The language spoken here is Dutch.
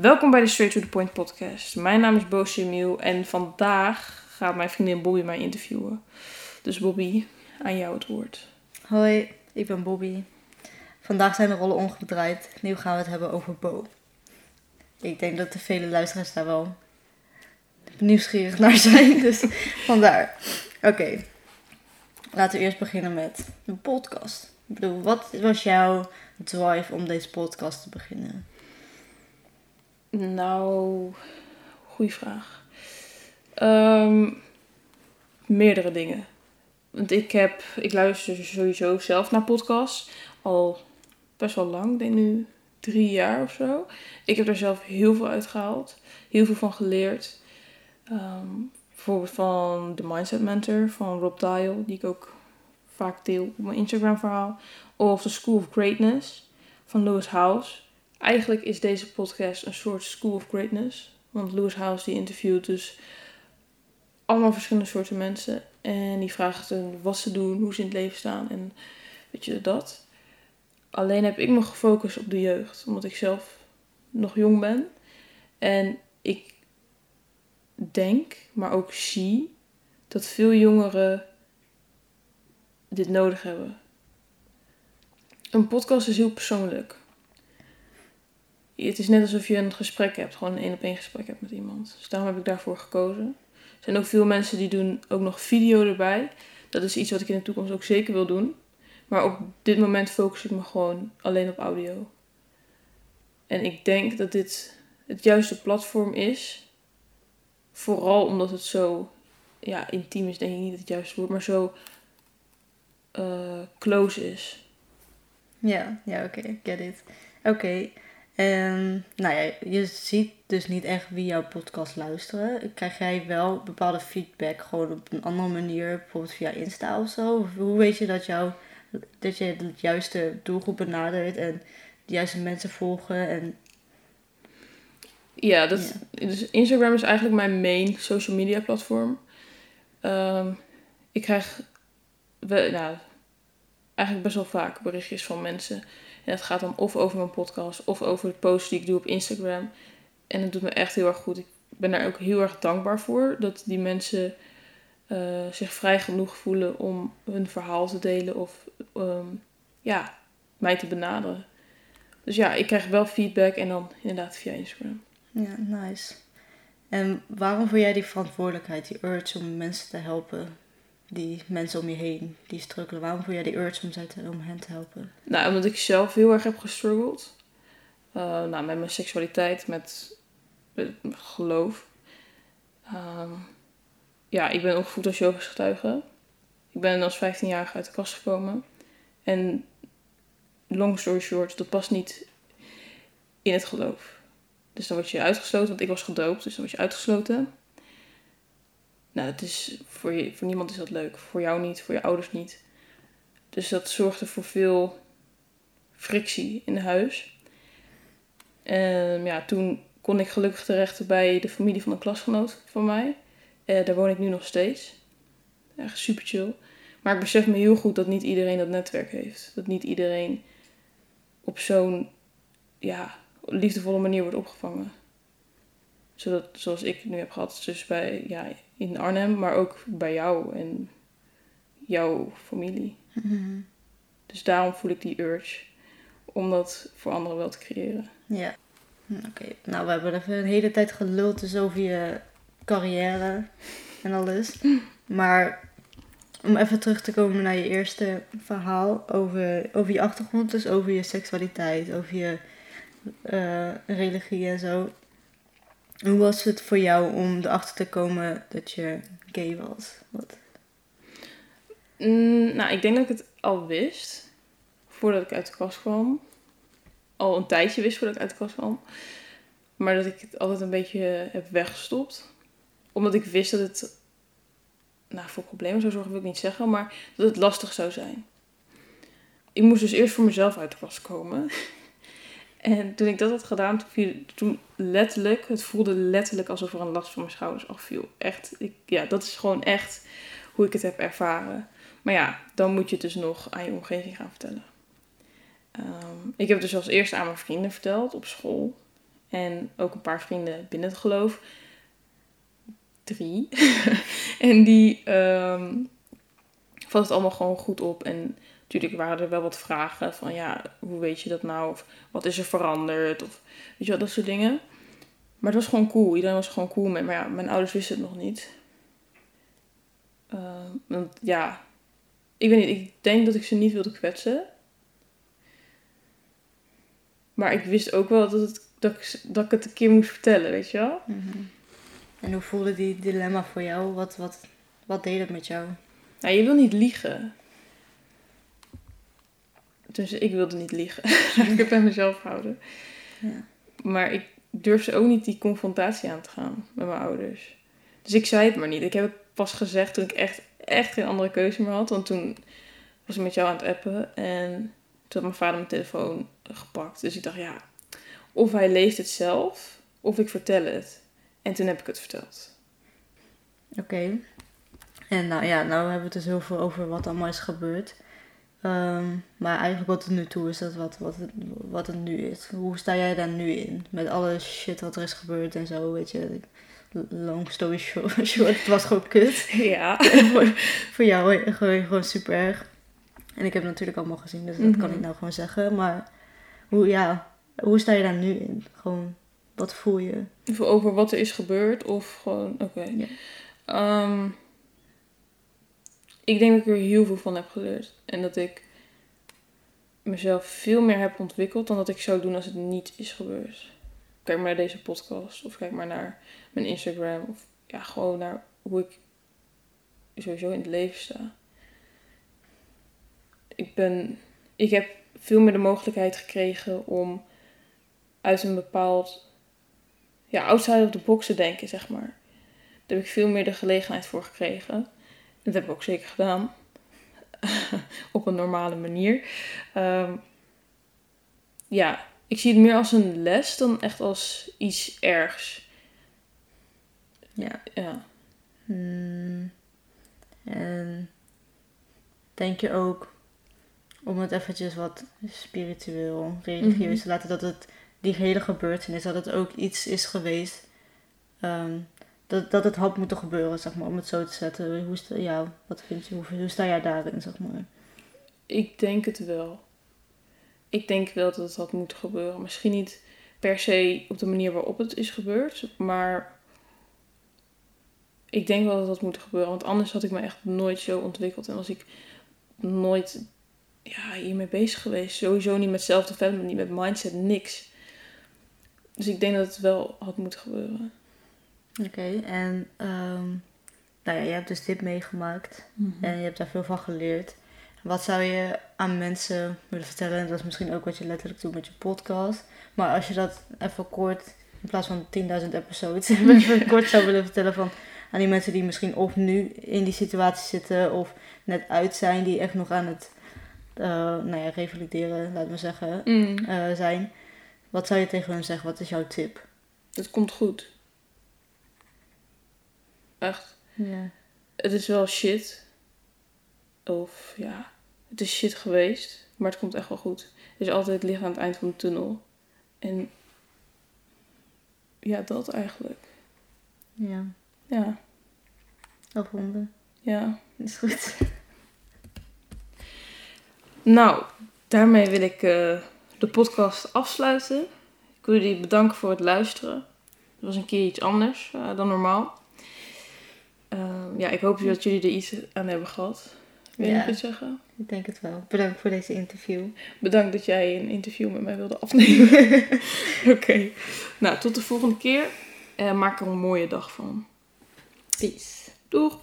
Welkom bij de Straight to the Point podcast. Mijn naam is Bo Emiel en vandaag gaat mijn vriendin Bobby mij interviewen. Dus Bobby, aan jou het woord. Hoi, ik ben Bobby. Vandaag zijn de rollen omgedraaid. Nu gaan we het hebben over Bo. Ik denk dat de vele luisteraars daar wel nieuwsgierig naar zijn, dus vandaar. Oké, laten we eerst beginnen met de podcast. Ik bedoel, wat was jouw drive om deze podcast te beginnen? Nou, goede vraag. Ehm, meerdere dingen. Want ik heb, ik luister sowieso zelf naar podcasts al best wel lang, denk nu drie jaar of zo. Ik heb er zelf heel veel uit gehaald, heel veel van geleerd. Ehm, bijvoorbeeld van The Mindset Mentor van Rob Dial, die ik ook vaak deel op mijn Instagram verhaal. Of The School of Greatness van Lewis House. Eigenlijk is deze podcast een soort School of Greatness. Want Lewis House die interviewt dus allemaal verschillende soorten mensen. En die vraagt hun wat ze doen, hoe ze in het leven staan en weet je dat. Alleen heb ik me gefocust op de jeugd, omdat ik zelf nog jong ben. En ik denk, maar ook zie, dat veel jongeren dit nodig hebben. Een podcast is heel persoonlijk. Het is net alsof je een gesprek hebt, gewoon een één op één gesprek hebt met iemand. Dus daarom heb ik daarvoor gekozen. Er zijn ook veel mensen die doen ook nog video erbij. Dat is iets wat ik in de toekomst ook zeker wil doen. Maar op dit moment focus ik me gewoon alleen op audio. En ik denk dat dit het juiste platform is. Vooral omdat het zo ja, intiem is, denk ik niet het juiste woord, maar zo uh, close is. Ja, ja, oké, get it. Oké, en nou ja, je ziet dus niet echt wie jouw podcast luisteren. Krijg jij wel bepaalde feedback gewoon op een andere manier, bijvoorbeeld via Insta of zo? Hoe weet je dat, jou, dat je de juiste doelgroep benadert en de juiste mensen volgen? En... Ja, dat, Dus Instagram is eigenlijk mijn main social media platform. Um, ik krijg we, nou, eigenlijk best wel vaak berichtjes van mensen. En het gaat dan of over mijn podcast of over de posts die ik doe op Instagram. En het doet me echt heel erg goed. Ik ben daar ook heel erg dankbaar voor. Dat die mensen uh, zich vrij genoeg voelen om hun verhaal te delen of um, ja, mij te benaderen. Dus ja, ik krijg wel feedback en dan inderdaad via Instagram. Ja, nice. En waarom voel jij die verantwoordelijkheid, die urge om mensen te helpen? Die mensen om je heen die struggelen? Waarom voel jij die urge om, te, om hen te helpen? Nou, omdat ik zelf heel erg heb gestruggeld. Uh, nou, met mijn seksualiteit, met, met geloof. Uh, ja, ik ben opgevoed als Jehovah's getuige. Ik ben als 15-jarige uit de kast gekomen. En long story short, dat past niet in het geloof. Dus dan word je uitgesloten, want ik was gedoopt, dus dan word je uitgesloten. Nou, het is, voor, je, voor niemand is dat leuk. Voor jou niet, voor je ouders niet. Dus dat zorgde voor veel frictie in huis. En ja, toen kon ik gelukkig terecht bij de familie van een klasgenoot van mij. Eh, daar woon ik nu nog steeds. Echt super chill. Maar ik besef me heel goed dat niet iedereen dat netwerk heeft. Dat niet iedereen op zo'n ja, liefdevolle manier wordt opgevangen. Zodat, zoals ik nu heb gehad, dus bij, ja, in Arnhem, maar ook bij jou en jouw familie. Mhm. Dus daarom voel ik die urge om dat voor anderen wel te creëren. Ja, hm, oké. Nou, we hebben even een hele tijd geluld dus over je carrière en alles. Maar om even terug te komen naar je eerste verhaal over, over je achtergrond, dus over je seksualiteit, over je uh, religie en zo. Hoe was het voor jou om erachter te komen dat je gay was? Wat? Mm, nou, ik denk dat ik het al wist voordat ik uit de kast kwam. Al een tijdje wist voordat ik uit de kast kwam. Maar dat ik het altijd een beetje heb weggestopt. Omdat ik wist dat het nou, voor problemen zou zorgen, wil ik niet zeggen, maar dat het lastig zou zijn. Ik moest dus eerst voor mezelf uit de kast komen. En toen ik dat had gedaan, toen, letterlijk, het voelde letterlijk alsof er een last van mijn schouders afviel. Echt, ja, dat is gewoon echt hoe ik het heb ervaren. Maar ja, dan moet je het dus nog aan je omgeving gaan vertellen. Um, ik heb het dus als eerste aan mijn vrienden verteld op school. En ook een paar vrienden binnen het geloof. Drie. en die ehm vat het allemaal gewoon goed op. En natuurlijk waren er wel wat vragen van ja, hoe weet je dat nou? Of wat is er veranderd? Of weet je wel, dat soort dingen. Maar het was gewoon cool. Iedereen was gewoon cool met. Maar ja, mijn ouders wisten het nog niet. Ehm, want ja, ik weet niet. Ik denk dat ik ze niet wilde kwetsen. Maar ik wist ook wel dat, het, dat, ik, dat ik het een keer moest vertellen, weet je wel? Mhm. En hoe voelde die dilemma voor jou? Wat, wat, wat deed het met jou? Nou, je wil niet liegen. Dus ik wilde niet liegen. Laat ik het bij mezelf houden. Ja. Maar ik durfde ook niet die confrontatie aan te gaan met mijn ouders. Dus ik zei het maar niet. Ik heb het pas gezegd toen ik echt, echt geen andere keuze meer had. Want toen was ik met jou aan het appen. En toen had mijn vader mijn telefoon gepakt. Dus ik dacht, ja, of hij leest het zelf, of ik vertel het. En toen heb ik het verteld. Oké. En nou ja, nou hebben we het dus heel veel over wat allemaal is gebeurd. Ehm, maar eigenlijk wat het nu toe is, dat wat, wat, het, wat het nu is. Hoe sta jij daar nu in? Met alle shit wat er is gebeurd en zo, weet je. Long story short, short het was gewoon kut. Ja. voor, voor jou gewoon, gewoon super erg. En ik heb het natuurlijk allemaal gezien, dus dat kan Mhm. ik nou gewoon zeggen. Maar hoe, ja, hoe sta je daar nu in? Gewoon, wat voel je? Over wat er is gebeurd, of gewoon, oké. Ja. Ehm, ik denk dat ik er heel veel van heb geleerd. En dat ik mezelf veel meer heb ontwikkeld dan dat ik zou doen als het niet is gebeurd. Kijk maar naar deze podcast, of kijk maar naar mijn Instagram, of ja, gewoon naar hoe ik sowieso in het leven sta. Ik ben, ik heb veel meer de mogelijkheid gekregen om uit een bepaald ja, outside of the box te denken, zeg maar. Daar heb ik veel meer de gelegenheid voor gekregen. Dat heb ik ook zeker gedaan. Op een normale manier. Ehm, ja, ik zie het meer als een les dan echt als iets ergs. Ja. Ja. Hmm. En denk je ook, om het eventjes wat spiritueel, religieus Mhm. te laten, dat het die hele gebeurtenis, dat het ook iets is geweest, ehm, dat, dat het had moeten gebeuren, zeg maar, om het zo te zetten. Hoe, sta, ja, wat vind je, hoe, sta jij daarin, zeg maar? Ik denk het wel. Ik denk wel dat het had moeten gebeuren. Misschien niet per se op de manier waarop het is gebeurd, maar ik denk wel dat het had moeten gebeuren. Want anders had ik me echt nooit zo ontwikkeld en was ik nooit ja, hiermee bezig geweest. Sowieso niet met self-development, niet met mindset, niks. Dus ik denk dat het wel had moeten gebeuren. Oké, en ehm, nou ja, je hebt dus dit meegemaakt. En je hebt daar veel van geleerd. Wat zou je aan mensen willen vertellen? En dat is misschien ook wat je letterlijk doet met je podcast. Maar als je dat even kort, in plaats van 10.000 episodes, even kort zou willen vertellen van aan die mensen die misschien of nu in die situatie zitten of net uit zijn, die echt nog aan het eh, nou ja, revalideren, laten we zeggen, Mm, eh, zijn. Wat zou je tegen hen zeggen? Wat is jouw tip? het komt goed. Echt. Ja. het is wel shit. Of ja, het is shit geweest. Maar het komt echt wel goed. Er is altijd licht aan het eind van de tunnel. En ja, dat eigenlijk. Ja. Ja, Afronden. ja. Is goed. Nou, daarmee wil ik eh, de podcast afsluiten. Ik wil jullie bedanken voor het luisteren. Het was een keer iets anders eh, dan normaal. Ja, ik hoop dat jullie er iets aan hebben gehad. Wil je Ja. iets zeggen? Ik denk het wel. Bedankt voor deze interview. Bedankt dat jij een interview met mij wilde afnemen. Oké. Nou, tot de volgende keer. En maak er een mooie dag van. Peace. Doeg!